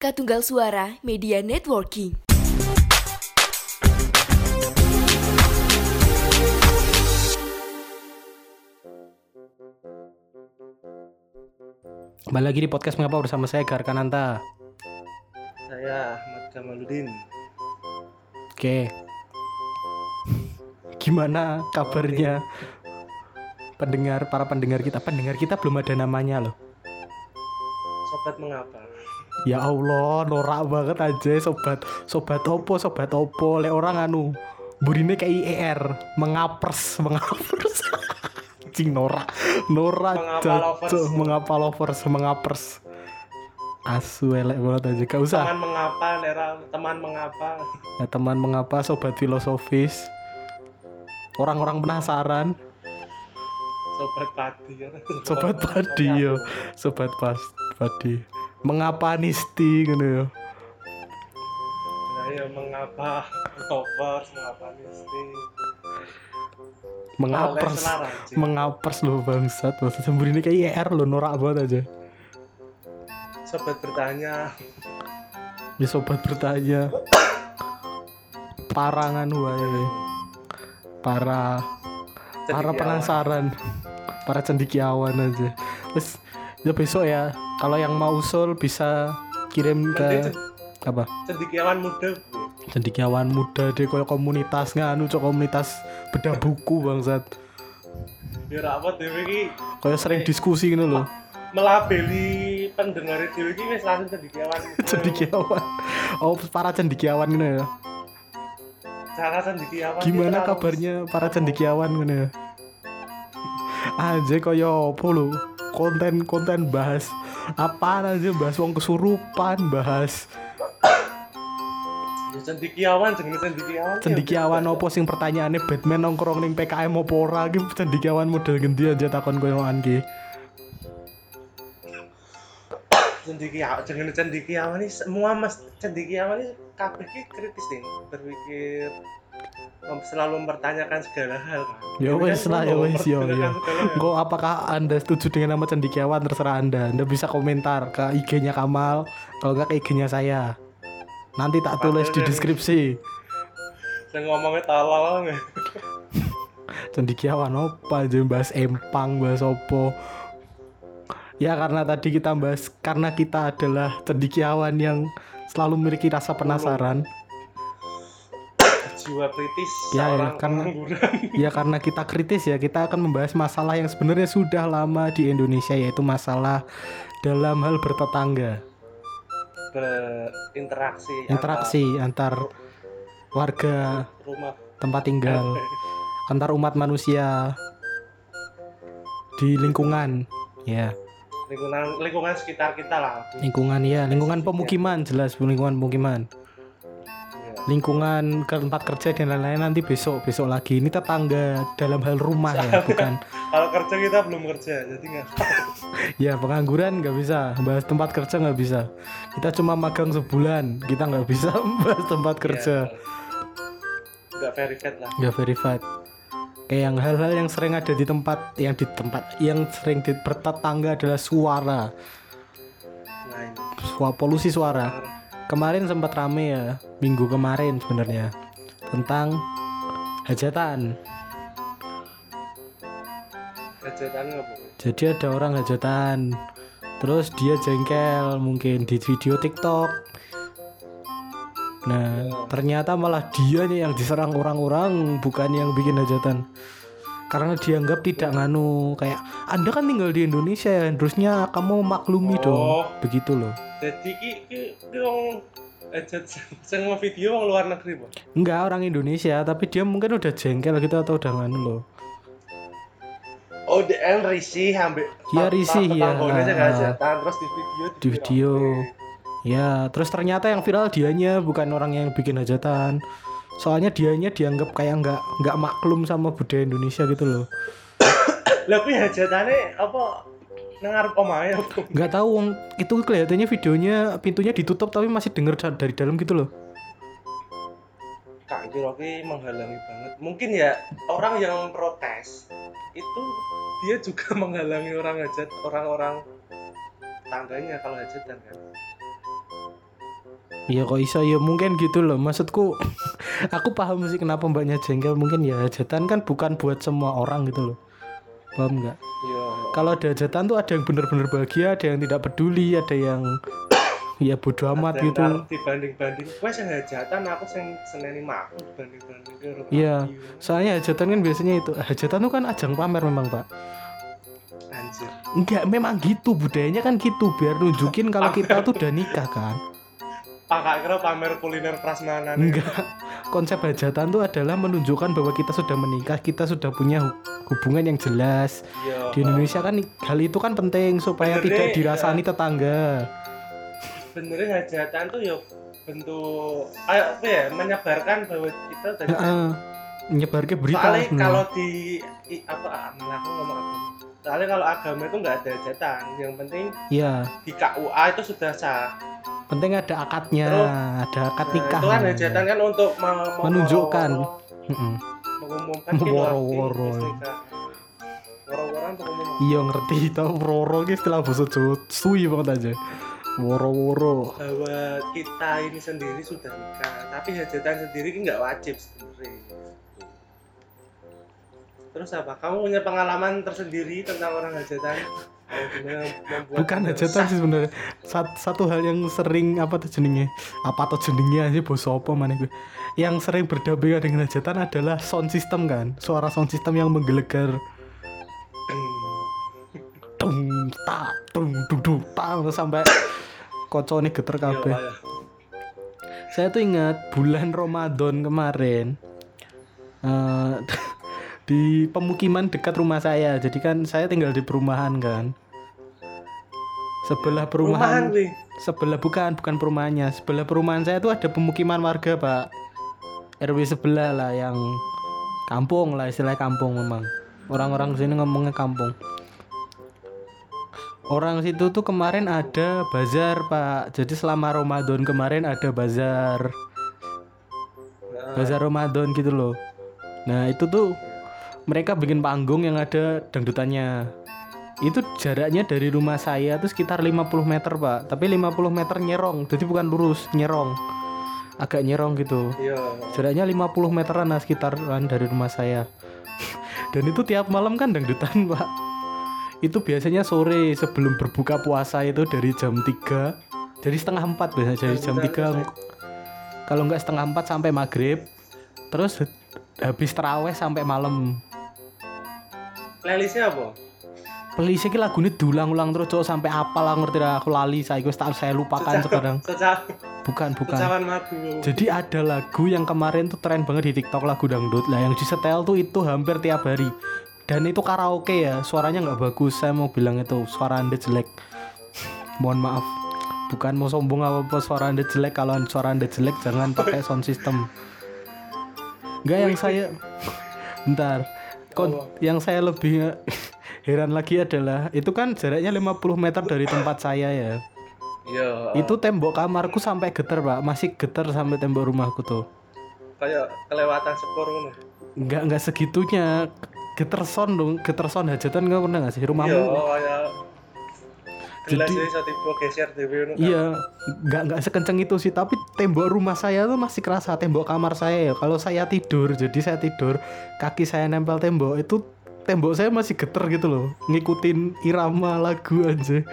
Katunggal Suara Media Networking. Kembali lagi di podcast mengapa bersama saya Garkananta. Saya Ahmad Kamaludin. Oke. Gimana kabarnya pendengar para pendengar kita? Pendengar kita belum ada namanya loh. Sobat mengapa? Ya Allah, norak banget aja sobat. Sobat opo, sobat opo, le orang anu. Burine kayak IER, mengapers, mengapers. Cing norak, norak, Mengapa mengapa lovers, mengapers. Asu elek banget aja, gak usah. Teman mengapa, Lera? Teman mengapa? Ya teman mengapa sobat filosofis Orang-orang penasaran Sobat padi? Sobat padi yo Sobat pas padi Mengapa nisti gitu yo Nah, ya mengapa lovers, mengapa misti? Mengapers. Mengapers lo bangsat. Maksud sembur ini kayak IR lo norak banget aja. Sobat bertanya, Ya sobat bertanya. Parangan wae. Para Para penasaran. Para cendikiawan aja. Terus ya besok ya Kalau yang mau usul bisa kirim ke apa cendekiawan muda. Cendikiawan muda deh kayak komunitas nganu cok komunitas bedah buku bangsat Biar apa dewe iki kayak sering diskusi gitu loh melabeli pendengar dewe iki wis langsung cendekiawan. muda. cendikiawan oh para cendikiawan gitu ya Cara cendekiawan. gimana kabarnya para cendikiawan gitu ya aja kaya apa konten-konten bahas apa aja bahas wong kesurupan bahas Ya, Cendekiawan, jenenge cendikiawan. Biasa. opo sing pertanyaannya Batman nongkrong ning PKM opo ora? Ki cendikiawan model gendi aja takon koyoan ki? Cendekiawan jenenge cendekiawan ini semua mas cendekiawan ini kabeh iki kritis nih berpikir selalu mempertanyakan segala hal kan Ya wes kan lah, ya wes, mempertanyakan ya. segala hal. Kok apakah anda setuju dengan nama cendikiawan terserah anda. Anda bisa komentar ke IG-nya Kamal Kalau nggak ke IG-nya saya. Nanti tak tulis di Padahal- deskripsi. Saya ngomongnya nggak? Cendikiawan apa aja bahas empang bahas opo Ya karena tadi kita bahas Karena kita adalah cendikiawan yang selalu memiliki rasa penasaran jiwa kritis Ya, ya, karena- pengangguran. Ya karena kita kritis ya Kita akan membahas masalah yang sebenarnya sudah lama di Indonesia Yaitu masalah dalam hal bertetangga. Berinteraksi Interaksi antar warga antar rumah. tempat tinggal antar umat manusia di lingkungan ya. Lingkungan lingkungan sekitar kita lah. Lingkungan ya lingkungan pemukiman jelas lingkungan pemukiman. Lingkungan tempat kerja dan lain-lain nanti besok besok lagi. Ini tetangga dalam hal rumah ya bukan? Kalau kerja kita belum kerja jadi nggak. Ya pengangguran nggak bisa. Bahas tempat kerja nggak bisa. Kita cuma magang sebulan kita nggak bisa bahas tempat kerja. Nggak verified lah. Nggak verified kayak yang hal-hal yang sering ada di tempat yang di tempat yang sering di bertetangga adalah suara. Nah ini. Suara polusi suara kemarin sempat rame ya minggu kemarin sebenarnya tentang hajatan. Nggak bu jadi ada orang hajatan terus dia jengkel mungkin di video TikTok. Nah ternyata malah dia nih yang diserang orang-orang bukan yang bikin hajatan karena dianggap tidak nganu kayak anda kan tinggal di Indonesia ya harusnya kamu maklumi Oh. dong begitu loh jadi ki ki aja sing video wong luar negeri bu enggak orang Indonesia tapi dia mungkin udah jengkel gitu atau udah nganu loh oh DN risih ambek Iya, risih, ya. terus di video Di video. Ya, terus ternyata yang viral dianya bukan orang yang bikin hajatan. Soalnya dianya dianggap kayak nggak nggak maklum sama budaya Indonesia gitu loh. lah kuwi hajatannya apa nang ngarep omahe Nggak tahu wong itu kelihatannya videonya pintunya ditutup tapi masih denger da- dari dalam gitu loh. Kak Jiro ki menghalangi banget. Mungkin ya orang yang protes itu dia juga menghalangi orang hajat orang-orang tangganya kalau hajatan kan. Iya kok iso? Ya mungkin gitu loh. Maksudku aku paham sih kenapa mbaknya jengkel. Mungkin ya hajatan kan bukan buat semua orang gitu loh. Paham nggak? Iya. kalau ada hajatan tuh ada yang bener-bener bahagia ada yang tidak peduli ada yang ya bodo amat Ada gitu. dibanding-banding kowe sing hajatan aku sing seneni makmu dibanding-banding karo Iya. aku. soalnya hajatan kan biasanya itu hajatan tuh kan ajang pamer memang pak. Anjir. Enggak memang gitu. Budayanya kan gitu. Biar nunjukin kalau kita tuh udah nikah kan Pak kira pamer kuliner prasmanan enggak. Konsep hajatan tuh adalah menunjukkan bahwa kita sudah menikah kita sudah punya hu- hubungan yang jelas. Iya. di Indonesia kan hal itu kan penting supaya Bener tidak deh, dirasani tetangga. Benernya hajatan tuh ya bentuk apa ya? Menyebarkan bahwa kita tadi Heeh. menyebar ke berita. Soalnya sebenarnya. kalau di i- apa malah aku ngomong apa soalnya kalau agama itu nggak ada hajatan yang penting Iya, di KUA itu sudah sah penting ada akadnya, Terus, ada akad Nah, nikah. itu kan hajatan kan untuk me- me- Menunjukkan. mengumumkan Woro-woro. untuk umum Iya ngerti tau woro ki istilah bahasa Jawa suwi banget aja. Woro-woro. bahwa kita ini sendiri sudah nikah tapi hajatan sendiri ini nggak wajib sebenarnya terus apa kamu punya pengalaman tersendiri tentang orang hajatan Bukan hajatan sih sebenarnya. Sat- satu hal yang sering apa tuh jenenge? Apa tuh jenenge aja bos apa mana gue? Yang sering berdampingan dengan hajatan adalah sound system kan. Suara sound system yang menggelegar tung tak tung dung tang sampai kocone geter Iya, kabeh. Pak, ya. Saya tuh ingat bulan Ramadan kemarin eh, di pemukiman dekat rumah saya. Jadi kan saya tinggal di perumahan kan. Sebelah Perumahan perumahan, sebelah bukan bukan perumahannya. Sebelah perumahan saya tuh ada pemukiman warga pak. RW sebelah lah yang kampung lah istilah kampung memang. Orang-orang sini ngomongnya kampung. Orang situ tuh kemarin ada bazar pak. Jadi selama Ramadan kemarin ada bazar Nah, bazar Ramadan gitu loh. Nah itu tuh mereka bikin panggung yang ada dangdutannya. Itu jaraknya dari rumah saya tuh sekitar 50 meter pak. Tapi 50 meter nyerong, jadi bukan lurus, nyerong. Agak nyerong gitu. iya Jaraknya 50 meteran lah sekitaran dari rumah saya. Dan itu tiap malam kan dangdutan pak. Itu biasanya sore sebelum berbuka puasa itu dari jam 3 Dari setengah 4 biasanya dari jam Dangdutan 3 Kalau nggak setengah 4 sampai maghrib Terus habis teraweh sampai malam playlistnya apa Playlist iki lagune diulang-ulang terus cok sampai apal lah ngerti dah aku lali saya wis tak saya lupakan sekarang. Seca Bukan, bukan. madu Jadi ada lagu yang kemarin tuh tren banget di TikTok lagu dangdut lah yang disetel tuh itu hampir tiap hari. Dan itu karaoke ya, suaranya nggak bagus. Saya mau bilang itu suara anda jelek. Mohon maaf. Bukan mau sombong apa apa suara anda jelek. Kalau suara anda jelek jangan pakai sound system. Enggak yang saya. Bentar. Kon, yang saya lebih heran lagi adalah itu kan jaraknya 50 meter dari tempat saya ya. iya Itu tembok kamarku sampai getar, Pak. Masih getar sampai tembok rumahku tuh. kayak kelewatan sepur ngono Enggak enggak segitunya. Getar sound dong, getar sound hajatan enggak pernah nggak sih iya rumahmu? kayak gelas Jadi- iso tiba geser ngono kan. Iya, enggak enggak sekenceng itu sih, tapi tembok rumah saya tuh masih kerasa tembok kamar saya ya. Kalau saya tidur, jadi saya tidur, kaki saya nempel tembok itu tembok saya masih geter gitu loh, ngikutin irama lagu aja.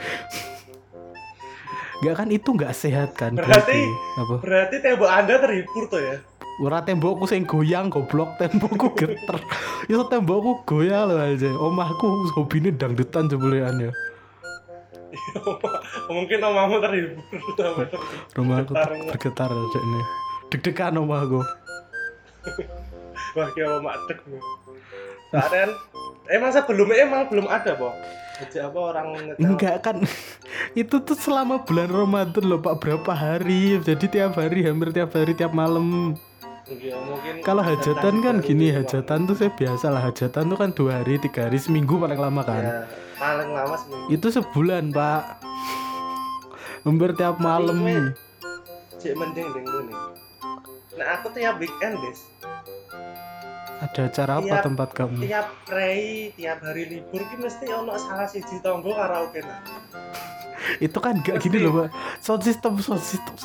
Enggak kan itu enggak sehat kan? Berarti- apa? berarti tembok anda terhibur tuh ya Ora tembokku sing goyang goblok tembokku geter. Itu tembokku goyang loh aja. Omahku hobine dangdutan jebulean ya. mungkin omamu terhibur. Rumahku Bergetar, aja ini. Deg-degan omahku. wah kayak omak kan emang sebelumnya emang belum ada boh Aja apa orang Enggak kan. Itu tuh selama bulan Ramadan loh Pak. Berapa hari? Jadi tiap hari hampir tiap hari tiap malam. Mungkin kalau hajatan kan gini hajatan tuh saya biasa lah. Hajatan tuh kan dua hari tiga hari seminggu paling lama kan. Ya, paling lama seminggu. Itu sebulan Pak. Hampir tiap malam. cek mending deng gue nih nah aku tiap weekend des. Ada acara apa Tiap- tempat kamu? tiap rei tiap hari libur ki mesti ono salah siji tonggo karaoke nah itu kan gak gini loh pak. Sound system sound system.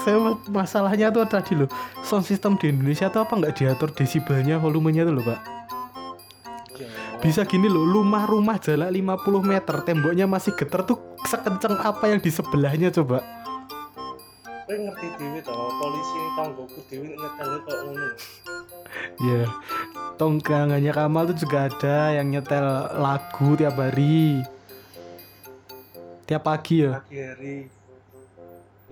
Saya masalahnya tuh tadi loh. Sound system di Indonesia tuh apa nggak diatur desibelnya volumenya tuh loh pak? Ya. Bisa gini loh rumah-rumah jarak 50 meter temboknya masih getar tuh sekenceng apa yang di sebelahnya coba Kowe ngerti dhewe to, polisi ning tanggoku dhewe nyetel kok ngono. ya tonggangannya Kamal tuh juga ada yang nyetel lagu tiap hari tiap pagi ya Pagi hari.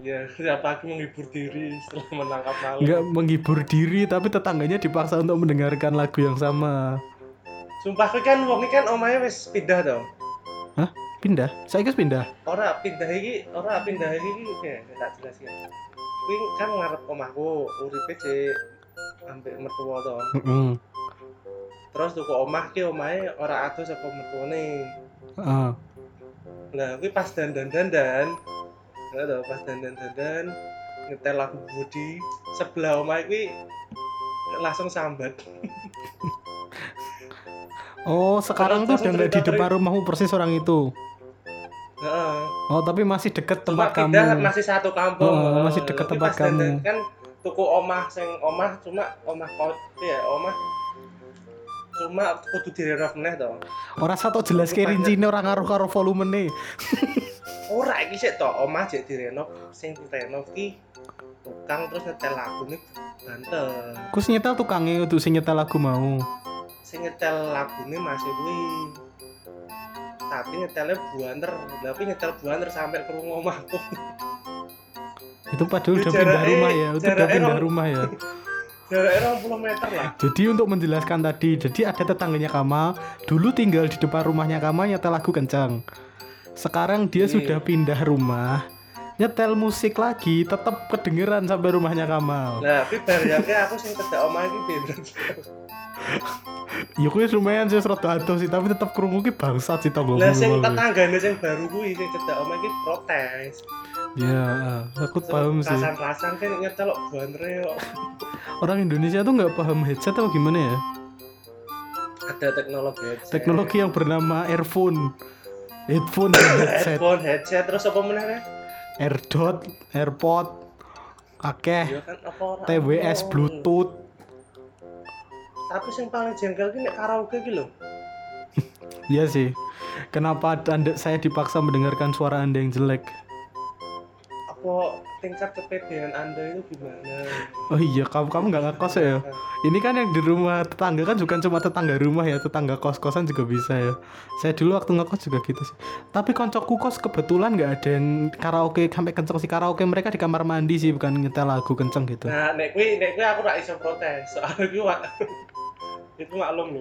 Ya, tiap pagi menghibur diri setelah menangkap maling. nggak menghibur diri tapi tetangganya dipaksa untuk mendengarkan lagu yang sama Sumpah kowe kan wong iki kan omahe wis pindah to. pindah saya ikut pindah Ora pindah iki, ora pindah iki ya tak jelas ya. Kuwi kan ngarep omahku, uripe cek ambek mertua to. Heeh. Terus tuku omah ki omahe ora adoh saka mertuane. Ah. Nah, kuwi pas dandan-dandan. Nah, toh, pas dandan-dandan ngetel lagu Budi sebelah omah kuwi langsung sambat. oh sekarang tuh udah nggak di depan rumahmu persis orang itu Heeh. oh tapi masih deket tempat kamu masih satu kampung. Oh, Heeh. masih deket Tapi tempat kamu. Kan tuku omah sing omah cuma omah kau ya omah cuma kudu direnov meneh to. orang satu jelas banyak- rincine orang ngaruh karo volume nih Ora iki sik to, omah jek direnov sing direnov ki tukang terus nyetel lagune banter. Kus nyetel tukangnya untuk sing nyetel lagu mau Sing nyetel lagune masih kuwi. Tapi nyetelnya buanter, tapi nyetel buanter sampai ke rumah omahku. itu padahal udah pindah rumah ya itu udah pindah rumah ya Jaraknya 20 meter lah. jadi untuk menjelaskan tadi jadi ada tetangganya Kamal dulu tinggal di depan rumahnya Kamal nyetel lagu kencang sekarang dia Iya. sudah pindah rumah nyetel musik lagi tetap kedengeran sampai rumahnya Kamal Nah, tapi bariyake aku sing cedak omah iki ya kuwi lumayan sih rada adoh sih tapi tetap krungu ki bangsat sih tonggo Lah sing tetanggane sing baru kuwi sing cedak omah iki protes. ya aku paham sih Rasan-rasan kan nyetel kok bantere kok. orang Indonesia tuh nggak paham headset atau gimana ya Ada teknologi headset. teknologi yang bernama earphone headphone headset headphone, headset terus apa meneh? AirDot, AirPod, akeh, kan ora TWS. Bluetooth. Tapi sing paling jengkel ki nek karaoke ki lho. Iya sih. Kenapa anda, saya dipaksa mendengarkan suara anda yang jelek? Tingkat kepedean Anda itu gimana? Oh iya, kamu kamu nggak ngekos ya? Ini kan yang di rumah tetangga kan bukan cuma tetangga rumah ya, tetangga kos-kosan juga bisa ya. Saya dulu waktu ngekos juga gitu sih. Tapi koncoku kos kebetulan nggak ada yang karaoke sampai kenceng sih karaoke mereka di kamar mandi sih bukan nyetel lagu kenceng gitu. Nah, nek kuwi nek kuwi aku ora iso protes. Soalnya wak itu maklum.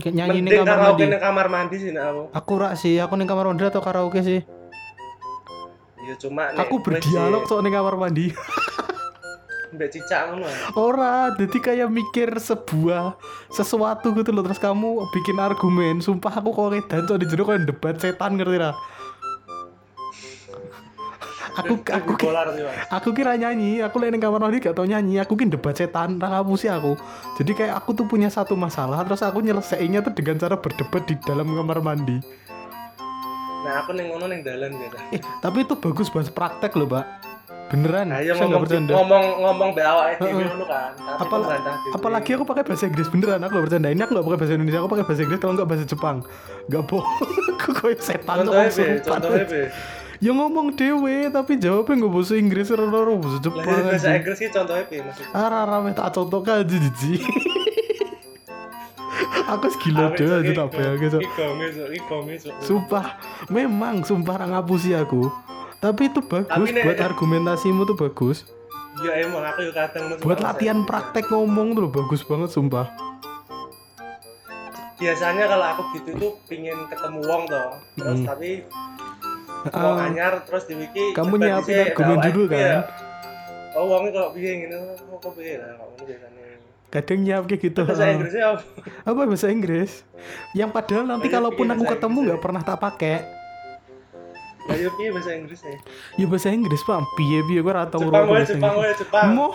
Kayak nyanyi di Mending kamar mandi. kamar mandi sih nek aku. Aku rak sih, aku ning kamar mandi atau karaoke sih. Ya cuma nek Aku berdialog soal ning kamar mandi. mbek cicak ngono. Ora, jadi kayak mikir sebuah sesuatu gitu loh terus kamu bikin argumen. Sumpah aku kok edan cok di jero kayak debat setan ngerti ra? Aku aku ki- bipolar sih, Mas. aku kira nyanyi, aku lagi kamar mandi gak tau nyanyi, aku kira debat setan, ra sih aku. Jadi kayak aku tuh punya satu masalah, terus aku nyelesainya tuh dengan cara berdebat di dalam kamar mandi. Nah, aku ning ngono ning dalan biasa. Eh, tapi itu bagus buat praktek loh, Pak. Beneran, Nah, saya ya nggak bercanda. ngomong ngomong dhewe Heeh. ngono kan. Apal-. Apalagi aku pakai bahasa Inggris beneran, aku gak bercanda. Ini aku gak pakai bahasa Indonesia, aku pakai bahasa Inggris kalau nggak bahasa Jepang. Gak bohong, aku kayak setan tuh contohnya be, contohnya be. Ya ngomong dewe, tapi jawabnya nggak bahasa Inggris, roro bahasa Jepang. bahasa. Inggris ki contohnya be maksudnya. Rara meh tak contoh aja jiji. so. Iki gonge, Cok, iki gonge, Cok. Sumpah, memang sumpah ngapusi aku. Tapi itu bagus Tapi nek- buat argumentasimu tuh bagus. Ya emang aku yo kadang Buat latihan praktek ngomong tuh loh, bagus banget sumpah. Biasanya kalau aku gitu tuh pingin ketemu wong toh. Terus Hmm. tapi wong Ah, anyar terus di wiki Kamu nyiapin dhisik, argumen dulu kan? ya. Oh, wongnya kalau piye ngene, oh, kok piye lah, ngono biasanya. Kadang nyiap kayak gitu. Bahasa ah. Inggrisnya apa? apa bahasa Inggris yang padahal nanti kalaupun aku ketemu Inggris nggak pernah tak pakai Ya yo piye bahasa Inggrisnya? ya bahasa Inggris pak piye piye gue Jepang wae, bahasa Jepang Inggris Jepang. Mo.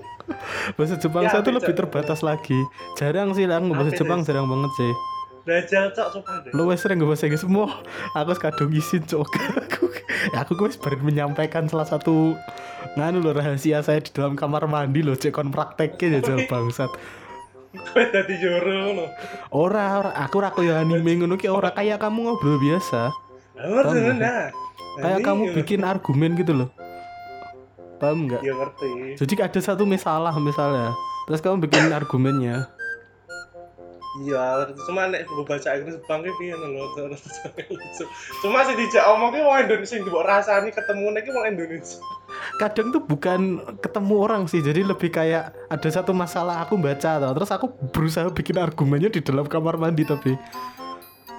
bahasa Jepang Ya, saya tuh lebih terbatas lagi jarang sih lah bahasa Jepang jarang banget sih Dajal cok deh. wes sering nggak bahasa Inggris semua aku kadung isin cok aku Ya, aku wis baru menyampaikan salah satu nganu loh rahasia saya di dalam kamar mandi loh cek kon prakteknya jajal bangsat. Kowe dadi joro ngono. Ora, ora aku ora koyo anime ngono ki ora kayak kamu ngobrol biasa. Ngerti nah. Kayak kamu yo. bikin argumen gitu loh. Paham nggak? Ya ngerti. Jadi ada satu masalah misalnya, terus kamu bikin argumennya. Iya, cuma nek baca Inggris bangke piye lho. Cuma sing dijak omong ki wong Indonesia sing mbok rasani ketemu nek wong Indonesia. Kadang tuh bukan ketemu orang sih, jadi lebih kayak ada satu masalah aku baca toh, terus aku berusaha bikin argumennya di dalam kamar mandi tapi.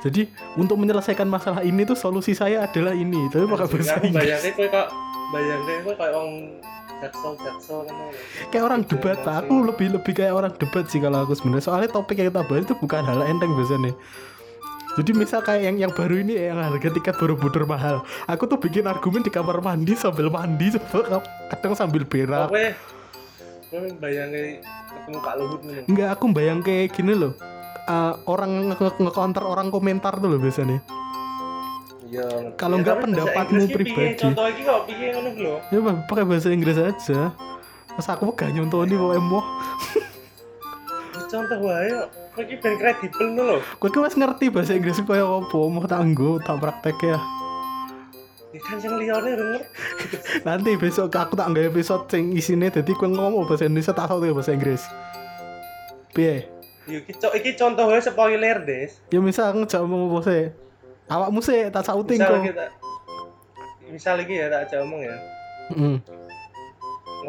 Jadi untuk menyelesaikan masalah ini tuh solusi saya adalah ini, tapi pakai bahasa Inggris. bayangke kowe kok bayangke kowe kayak wong jaksel jaksel kan. Kayak orang debat, Pak. Aku lebih lebih kayak orang debat sih kalau aku sebenarnya. Soalnya topik yang kita bahas itu bukan hal enteng biasanya. Jadi misal kayak yang yang baru ini yang harga tiket Borobudur mahal. Aku tuh bikin argumen di kamar mandi sambil mandi coba kadang sambil berak. Kowe bayangke ketemu Pak Luhut ngono. Enggak, aku bayang kayak gini loh. Eh, orang nge- nge- orang komentar tuh loh biasanya. Iya. Kalau Ya, nggak bahasa pendapatmu pribadi. Contoh iki kok piye ngono lho. Ya pakai bahasa Inggris aja. Terus aku gak nyontoni kok emoh. Contoh wae kok. Iki ben kredibel ngono lho. Kowe ki wis ngerti bahasa Inggris kaya apa, mau tak nggo, tak praktek ya. Kan sing liyane denger. Nanti besok aku tak nggak episode sing isine dadi kowe ngomong bahasa Indonesia tak tahu bahasa Inggris. Piye? Yo iki co- iki contoh wae spoiler, Des. Ya misal ngejak ngomong apa sih? Awakmu sih tak sauting Misal kok. kita Misal iki ya tak ajak omong ya. Heeh.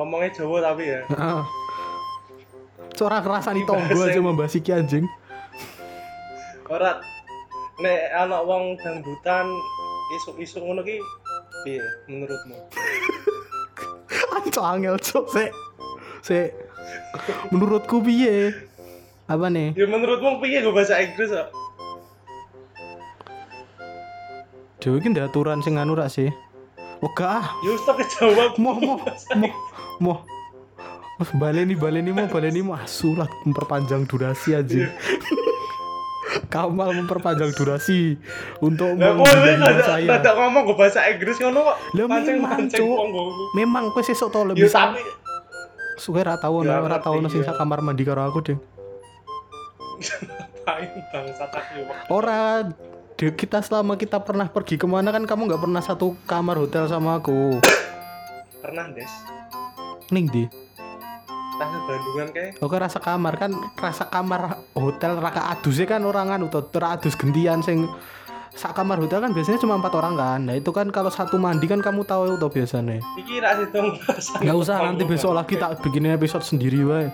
Ngomongnya Jawa tapi ya. Heeh. Seorang kerasani Ini tonggo aja membahas iki anjing. Ora nek anak wong dangdutan isuk-isuk ngono ki piye menurutmu? Anco angel cok sik. Sik. Menurutku piye? Apa nih? Ya menurutmu piye gue bahasa Inggris kok? Dewe iki aturan sing anu rak sih. Oga ah. Ya wis tak kejawab. Moh moh moh moh. Wah, baleni baleni mau baleni mau asu lah memperpanjang durasi aja. Kamal memperpanjang durasi untuk Lah ada saya. ada ngomong gue bahasa Inggris ngono kok. Lah, Pancing-pancing. Memang kowe sesuk to Ya lebih bisa. tapi Suwe ra tau Ya, ora tau ngerti, sing ya. sak kamar mandi karo aku, Ding. tak yo. Ora kita selama kita pernah pergi ke mana kan kamu nggak pernah satu kamar hotel sama aku. Pernah, Des. Ning di. Tas Bandungan kayak Oke rasa kamar kan rasa kamar hotel raka adusnya kan orang anu tuh teradus gentian sing sak kamar hotel kan biasanya cuma empat orang kan nah itu kan kalau satu mandi kan kamu tahu tuh biasanya iki nggak usah nanti besok lagi tak bikin episode sendiri wae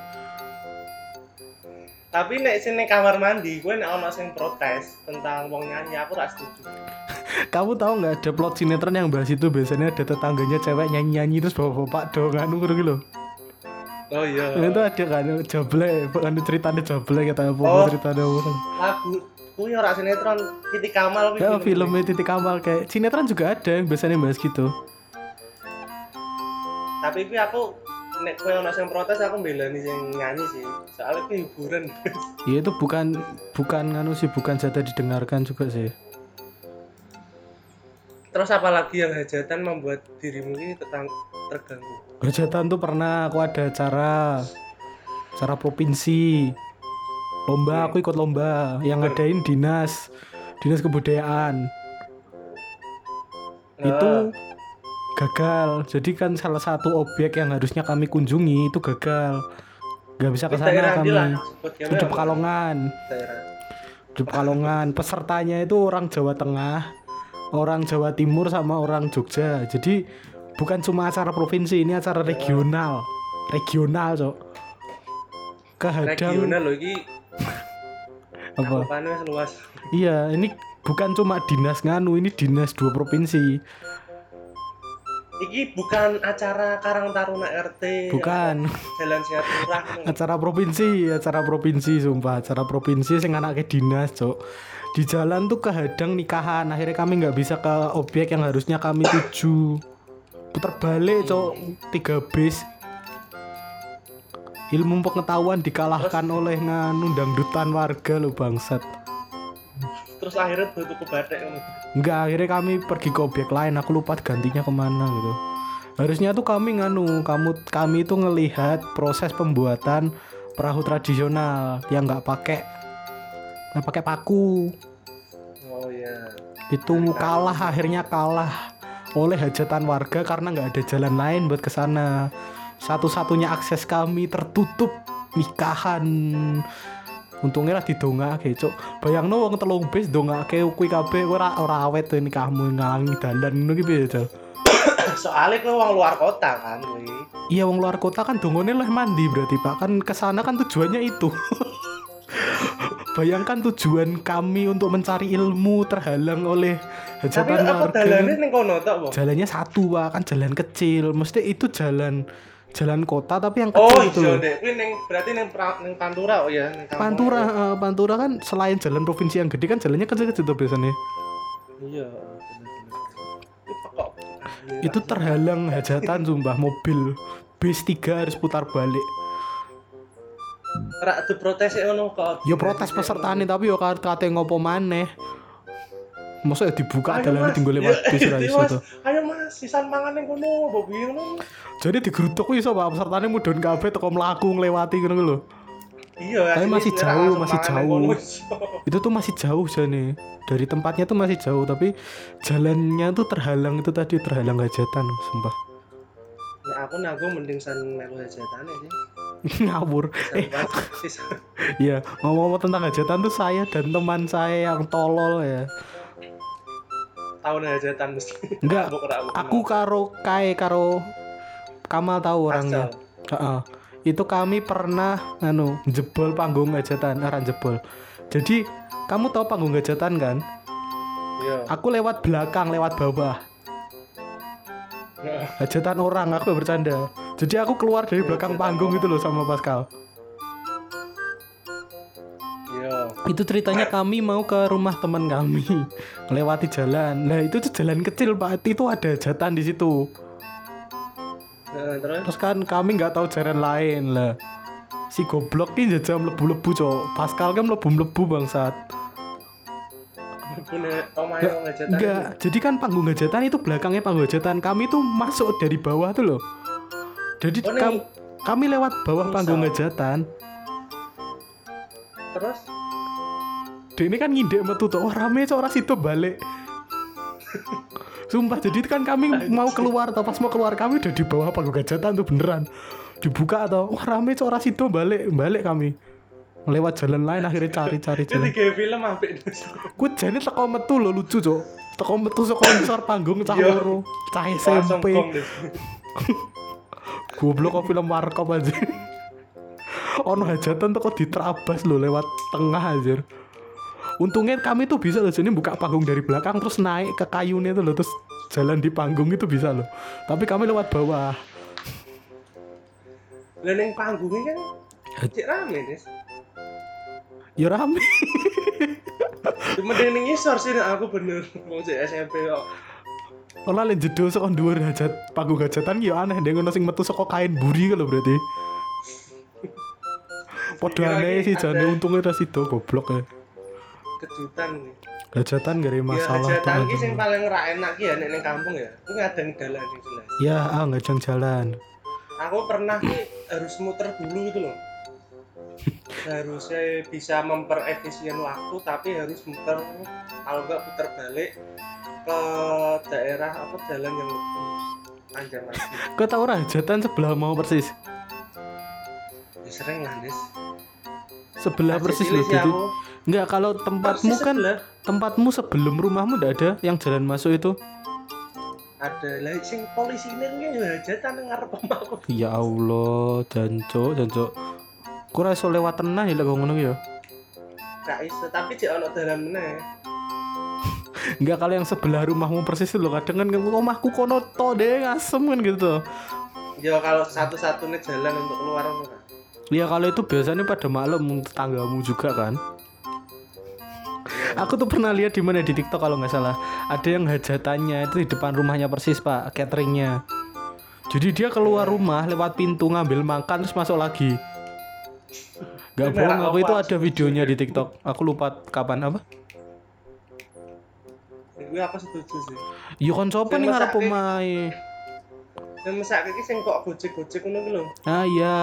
Tapi nek sini kamar mandi, gue nek ono sing protes tentang wong nyanyi, aku ra setuju. kamu tahu nggak ada plot sinetron yang bahas itu biasanya ada tetangganya cewek nyanyi nyanyi terus bapak bapak dong anu gitu loh Oh iya. Nah, itu ada kan jable bukan ceritanya jable kata apa Oh. ceritanya orang Lagu kuwi ora sinetron Titi Kamal kuwi. ya film. filmnya titik kamal kayak sinetron juga ada yang biasanya bahas gitu Tapi kuwi aku nek kowe ono sing protes aku mbelani sing nyanyi sih. Soalnya kuwi hiburan. Iya itu bukan bukan nganu sih bukan jatah didengarkan juga sih. Terus apalagi yang hajatan membuat dirimu ini tetang terganggu. Hajatan tuh pernah aku ada acara acara provinsi lomba aku ikut lomba yang ngadain dinas dinas kebudayaan itu gagal. Jadi kan salah satu objek yang harusnya kami kunjungi itu gagal. Nggak bisa ke sana kami. Di Pekalongan. Di Pekalongan. Pesertanya itu orang Jawa Tengah orang Jawa Timur sama orang Jogja. Jadi bukan cuma acara provinsi ini acara regional. Regional cok. Kehadang Regional iki. Apa? Luas. iya ini bukan cuma dinas nganu ini dinas dua provinsi Iki bukan acara Karang Taruna RT. bukan. Jalan Sehat Murah. acara provinsi acara provinsi sumpah. Acara provinsi sing anaknya dinas cok. Di jalan tuh kehadang nikahan. Akhirnya kami nggak bisa ke objek yang harusnya kami tuju. Putar balik cok. Tiga bis. Ilmu pengetahuan dikalahkan oleh nganu dangdutan warga lo bangsat Terus akhirnya tutup ke. Enggak, akhirnya kami pergi ke objek lain. Aku lupa gantinya ke mana gitu. Harusnya tuh kami nganu, kamu kami tuh ngelihat proses pembuatan perahu tradisional yang nggak pakai nggak pakai paku. Oh iya. Itu kalah akhirnya kalah oleh hajatan warga karena nggak ada jalan lain buat ke sana. Satu-satunya akses kami tertutup nikahan. Untungnya lah didongake, Cuk. Bayangno wong telung bis dongake kuwi kabeh ora ora awet tuh nikahmu ngalangi dalan ngono ki piye, Cuk? Soalnya ke uang luar kota kan, kuwi. Iya wong luar kota kan dongone leh mandi berarti Pak kan ke sana kan tujuannya itu. Bayangkan tujuan kami untuk mencari ilmu terhalang oleh hajatan warga. dalannya ning kono tok? Jalannya satu Pak, kan jalan kecil. Mesti itu jalan jalan kota tapi yang Oh kecil gitu iya loh. kuwi ning berarti ning Pantura oh ya, ning. Pantura, eh, Pantura kan selain jalan provinsi yang gede kan jalannya kecil-kecil tuh biasanya. Iya. Itu Itu terhalang hajatan sumpah mobil bis 3 harus putar balik. rak diprotes ngono kok. Ya protes pesertane tapi yo kate ngopo maneh. Masa ya dibuka dalan tinggal lewat Ya, bis ra iya, iso Mas. to. Ayo Mas, sisan mangan ning kono, mbok piye ngono. Jadi digeruduk kuwi iso Pak pesertane mudhun kabeh teko mlaku nglewati ngono ku lho. Iya, Tapi masih jauh, masih jauh. Itu tuh masih jauh jane. Dari tempatnya tuh masih jauh tapi jalannya tuh terhalang itu tadi terhalang hajatan sumpah. Nek aku nanggung mending san melu hajatane sih. Ngawur. Eh, iya, ngomong-ngomong tentang hajatan tuh saya dan teman saya yang tolol ya. Tahun hajatan mesti. Enggak, Aku karo Kai karo Kamal tahu orangnya. Heeh. Itu kami pernah anu jebol panggung hajatan, aran jebol. Jadi kamu tahu panggung hajatan kan? Iya. Aku lewat belakang, lewat bawah. Hajatan orang, aku bercanda. Jadi aku keluar dari belakang panggung gitu loh sama Pascal. Itu ceritanya kami mau ke rumah teman kami, melewati jalan. Nah itu tuh jalan kecil pak, itu ada hajatan di situ. Nah, terus Terus kan kami nggak tahu jalan lain lah. Si goblok ini jajah mlebu-lebu cok. Pascal kan mlebu-mlebu bangsat. Enggak, jadi kan panggung hajatan itu belakangnya panggung hajatan. Kami tuh masuk dari bawah tuh loh. Jadi Oh, nih. kam- kami lewat bawah Misal. panggung hajatan. Terus ini kan ngindek metu tuh. Oh rame cok orang situ balik. Sumpah jadi kan kami mau keluar atau pas mau keluar kami udah di bawah panggung hajatan tuh beneran dibuka atau wah rame cok orang situ balik balik kami lewat jalan lain akhirnya cari-cari jalan tiga film apik. Gue jane teko metu lho lucu, Cuk. Teko metu saka ngisor panggung cah Iya. loro, cah SMP. Goblok kok film warkop aja. ono hajatan teko diterabas lho lewat tengah aja. Untungnya kami tuh bisa loh jadi buka panggung dari belakang terus naik ke kayunya tuh loh terus jalan di panggung itu bisa loh. Tapi kami lewat bawah. Lah panggungnya kan cek rame, Des. Ya rame. Cuma ning ngisor sih aku bener. Wong cek SMP kok. Ora le jedul saka dhuwur hajat panggung hajatan ya aneh deh ngono sing metu saka kain buri kalau berarti. Padha aneh sih jane untungnya ra sido goblok ya. Kejutan nih. Hajatan gak ada Ya masalah hajatan tuh. ki sing paling ra enak ya nek ning kampung ya. Ku ngadeng dalan sing jelas. Ya, ah ngajang jalan. Aku pernah harus muter dulu gitu loh. Harusnya bisa memperefisien waktu tapi harus muter kalau enggak putar balik ke daerah apa jalan yang lebih panjang lagi. Kau tau ora hajatan sebelah mau persis. Ya, sering lah, Des. Sebelah Masih persis loh. Jadi aku. Enggak kalau tempatmu Persis kan sebelah. tempatmu sebelum rumahmu ndak ada yang jalan masuk itu. ada lah sing polisi ini kan ya nang ngarep omahku. Ya Allah, jancuk, jancuk. Kurang iso lewat tenah ya lek ngono ya. Gak iso, tapi jek ono dalan meneh. Enggak kalau yang sebelah rumahmu persis loh kadang kan rumahku kono to deh ngasem kan gitu. Ya kalau satu-satunya jalan untuk keluar ora. Ya kalau itu biasanya pada malam tetanggamu juga kan. Aku tuh pernah lihat di mana di TikTok kalau nggak salah ada yang hajatannya itu di depan rumahnya persis pak cateringnya. Jadi dia keluar rumah lewat pintu ngambil makan terus masuk lagi. Gak bohong aku itu ada videonya di TikTok. Aku lupa kapan apa? Iku aku setuju sih. Yo kon sapa Sing ning arep mesake- omahe? Yang mesake iki sing kok gojek-gojek ngono ki lho. Ah iya,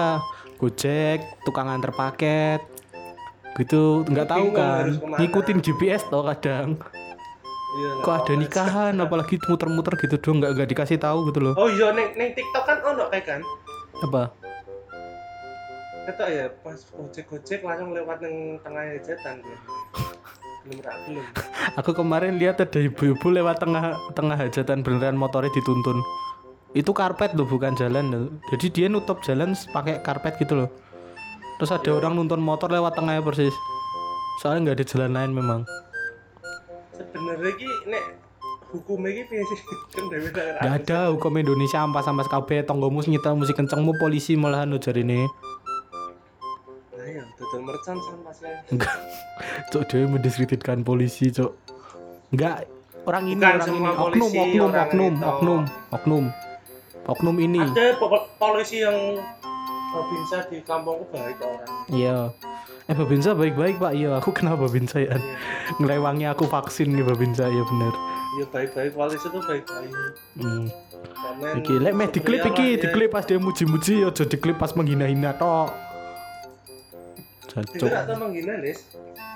Gojek, tukang antar paket. Gitu, nggak tahu kan. Ngikutin GPS toh kadang. Iya. Kok ada nikahan apalagi muter-muter gitu dong nggak nggak dikasih tahu gitu loh. Oh iya neng neng TikTok kan ono kayak kan. Apa? Kata ya pas gojek-gojek langsung lewat neng tengah hajatan gue. Belum belum. Aku kemarin lihat ada ibu-ibu lewat tengah tengah hajatan beneran motornya dituntun. Itu karpet loh bukan jalan loh. Jadi dia nutup jalan pakai karpet gitu loh. Terus ada orang nuntun motor lewat tengahnya persis. Soalnya nggak ada jalan lain memang. Sebenarnya ki nek hukum iki piye sih? Kan daerah. Gak ada hukum Indonesia ampas ampas KB tonggomu sing nyetel musik kencengmu polisi malahan ujar ini. Ayo dodol mercon sampas ya. Enggak. Cok dia mendiskreditkan polisi, Cok. Enggak orang ini Bukan orang ini oknum oknum oknum oknum oknum oknum ini. Ada po- polisi yang Babinsa di kampungku baik orang. Iya. Eh Babinsa baik-baik Pak. Iya, aku kenal Babinsa ya. Iya. Ngelewangi aku vaksin nih Babinsa ya bener. Iya baik-baik polisi itu baik-baik. Hmm. Komen Iki lek meh diklip iki, lah, ya. diklip pas dia muji-muji aja diklip pas menghina-hina tok. Itu tak tahu menghina, Lis.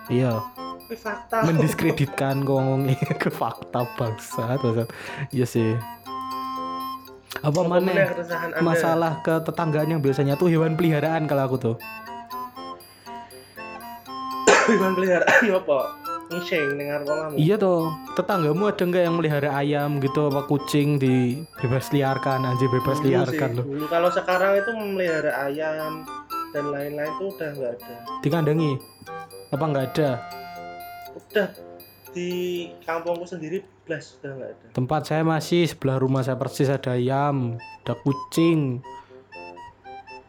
Iya. Fakta. mendiskreditkan kok ngomongnya ke fakta bangsat bangsat iya sih apa mana masalah ke tetanggaan yang biasanya tuh hewan peliharaan kalau aku tuh. Hewan peliharaan apa? Ngising dengar kamu. iya tuh tetanggamu ada nggak yang melihara ayam gitu apa kucing di bebas liarkan? Aja bebas Dulu liarkan sih, loh. Dulu. Kalau sekarang itu memelihara ayam dan lain-lain tuh udah nggak ada. dikandangi apa nggak ada? Udah. Di kampungku sendiri blas udah nggak ada. tempat saya masih sebelah rumah saya persis ada ayam ada kucing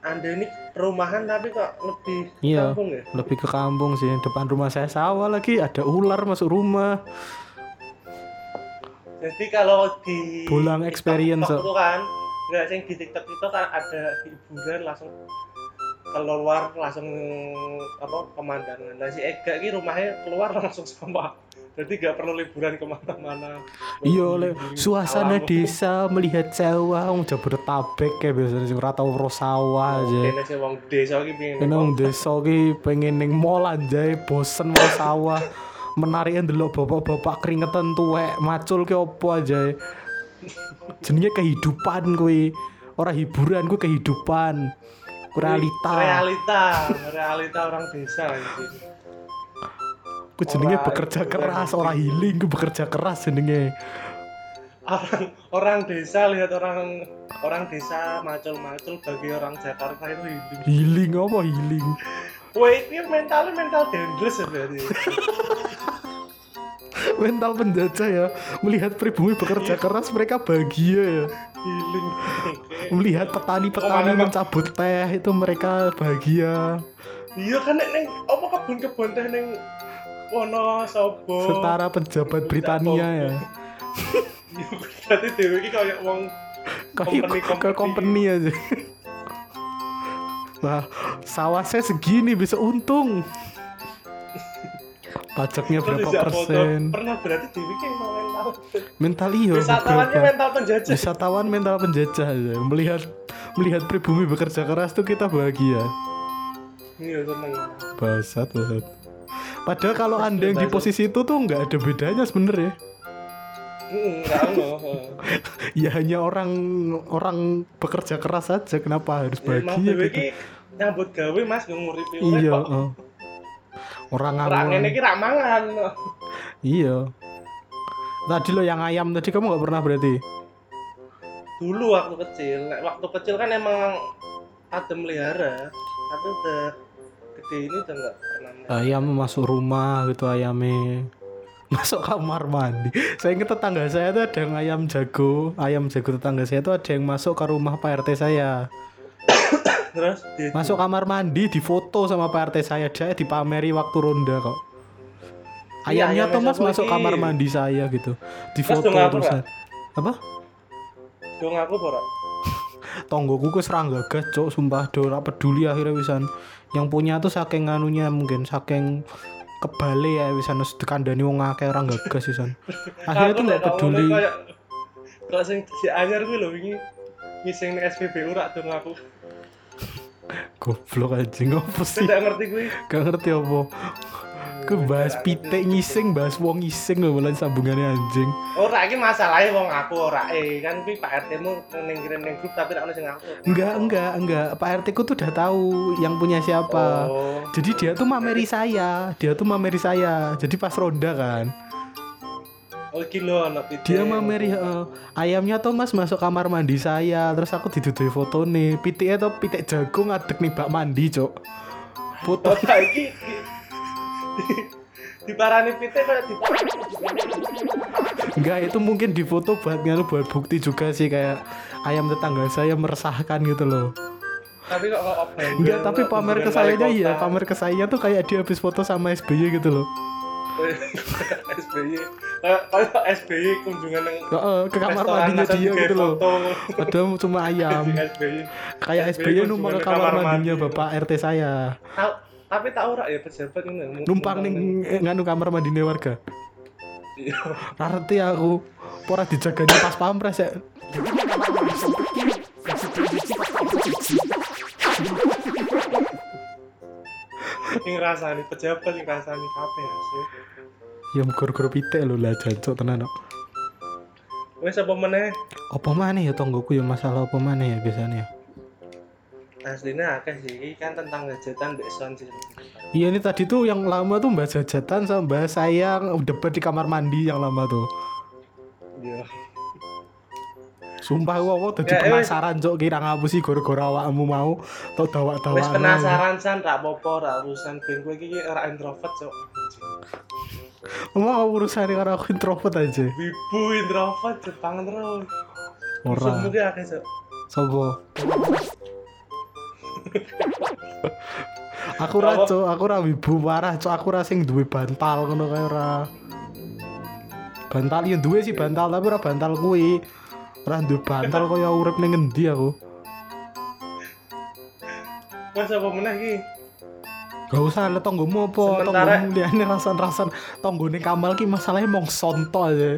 Anda ini perumahan tapi kok lebih Iya. kampung ya? lebih ke kampung sih depan rumah saya sawah lagi ada ular masuk rumah Jadi kalau di TikTok- experience, TikTok itu kan nggak sing di TikTok itu kan ada hiburan langsung keluar langsung apa pemandangan. Nah si Ega ini rumahnya keluar langsung sama. Jadi nggak perlu liburan ke mana-mana. Iya, le suasana Alam. desa melihat sawah wong Jabodetabek kayak biasanya sing ora tau ro sawah aja. Kene sing wong desa iki pengen. Kene wong desa ki pengen ning mall anjay, bosen mau sawah. Menarik ndelok bapak-bapak keringetan tuwek, macul ki opo aja. Jenenge kehidupan kuwi. Ora hiburan kuwi kehidupan. Realita. Realita, realita orang desa ini. Ku jenenge bekerja keras, ora healing, ku bekerja keras jenenge. Orang orang desa lihat orang orang desa macul-macul bagi orang Jakarta itu hidup. Healing apa healing? Wait, ini mentalnya mental dangerous ya berarti. mental penjajah ya melihat pribumi bekerja keras mereka bahagia ya Healing. melihat petani-petani Oh, mencabut teh itu mereka bahagia Iya kan neng apa kebun-kebun teh neng Wonosobo. setara pejabat Britania ya Berarti dewe iki kayak wong kayak Company- kayak company aja wah sawah saya segini bisa untung pajaknya berapa foto. persen Pernah berarti dewe iki emang mental. mental iya Wisatawannya mental penjajah. wisatawan mental penjajah aja melihat melihat pribumi bekerja keras tuh kita bahagia Iya seneng. Basat, basat. Padahal kalau anda yang di posisi itu tuh nggak ada bedanya sebenarnya. Ya hanya orang orang bekerja keras saja. Kenapa harus Ya, bahagia gitu? nyambut gawe Mas urip Iya. Orang ngawur. iki ra mangan. Iya. Tadi lo yang ayam tadi kamu nggak pernah berarti? Dulu waktu kecil, waktu kecil kan emang ada melihara. Tapi udah gede ini udah melihara. Ayam masuk rumah gitu ayamnya. Masuk kamar mandi. Saya ingat tetangga saya tuh ada yang ayam jago. Ayam jago tetangga saya tuh ada yang masuk ke rumah Pak RT saya. Terus Masuk kamar mandi difoto sama Pak RT saya dia dipameri waktu ronda kok. Iya, Ayamnya ayamnya tuh mas masuk kamar mandi saya gitu. Difoto terusan. Apa? dong aku. Tonggoku ke serang gagas cok sumpah do ora peduli akhirnya wisan. Yang punya tuh saking anunya mungkin saking kebale ya wis dikandani wong akeh orang gagas wisan akhirnya tuh ngomongnya peduli Kalau sing si anyar gue lho wingi ngising SPBU rak dong aku. goblok anjing apa sih Tidak ngerti gue. gak ngerti apa Ku bahas pitik ngising, bahas wong ngising lho bulan sambungannya anjing. Ora iki masalahe wong aku ora eh kan kuwi Pak RT mu ning kirim ning grup tapi ora ono sing aku. Enggak, enggak, enggak. Pak RT ku tuh udah tahu yang punya siapa. Oh. Jadi dia tuh mameri saya, dia tuh mameri saya. Jadi pas ronda kan, Oh iki lho ono pitik. dia mameri eh, ayamnya Thomas masuk kamar mandi saya. Terus aku didudui foto nih, pitiknya tuh pitik jagung ngadek nih bak mandi cok. Foto Oh, iki di- diparani pitik kayak di enggak itu mungkin di foto buat nganu buat bukti juga sih kayak ayam tetangga saya meresahkan gitu loh. tapi kok kok Enggak, tapi kok pamer ke saya wali iya, pamer ke saya tuh kayak dia habis foto sama SBY gitu loh. SBY kayak kayak SBY kunjungan yang Heeh, ke kamar mandinya dia gitu loh. Padahal cuma ayam. Kayak SBY numpang ke kamar mandinya mandi. Bapak RT saya. Tapi tahu ora ya pejabat ini Numpang ning eh, nganu kamar mandinya warga. Iya. Ngerti aku. Pora dijagani pas pampres ya. yang rasani pejabat yang rasani kabeh sih Ya mgur-gur pitik lho lah jancuk tenan kok. wes apa meneh Apa maneh ya tonggoku ya masalah apa maneh ya biasanya. Aslinya akeh sih ini kan tentang hajatan mbek son sih Iya ini tadi tuh yang lama tuh Mbak Jajatan sama Mbak Sayang debat di kamar mandi yang lama tuh. iya Sumpah gua kok tadi Ya, eh, penasaran cok kira ngapu sih gara-gara awakmu mau tau dawak-dawak. wes penasaran san rak popo rak urusan ben gue iki ora introvert cok Mau urusan karena aku introvert aja. wibu introvert Jepang terus Ora. Sopo? Aku ra aku ra wibu parah cok, aku ra sing duwe bantal ngono kae ora. Bantal yo duwe sih bantal tapi ora bantal kuwi. Ora duwe bantal kaya urip ning ngendi aku. wes apa meneh ki Gak usah lah tonggomu apa, tonggomu liane rasan-rasan tonggone Kamal ki masalahnya mong sonto aja.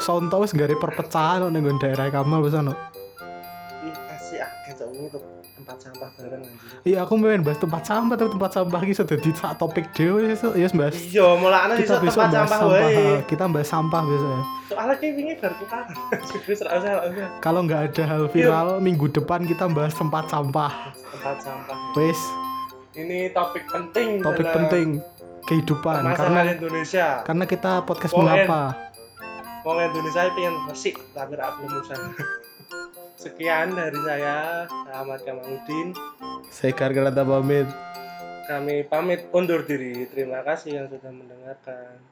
Sonto wis ada perpecahan ning daerah Kamal wis ono. Ih, kasih akeh tempat sampah bareng Iya aku main bahas tempat sampah tapi tempat sampah ki sudah di sak topik dhewe ya yes bahas. iya mulane Kita iso tempat bahas sampah sampah. wae Kita bahas sampah biasanya. soalnya kayak wingi bar usah Kalau nggak ada hal viral minggu depan kita bahas tempat sampah. tempat sampah Wes, ini topik penting topik penting kehidupan karena Indonesia karena kita podcast mengapa. Wong Indonesia pengen resik tapi ora belum sekian dari saya Ahmad Kamaludin. Saya Gargara pamit. kami pamit undur diri. Terima kasih yang sudah mendengarkan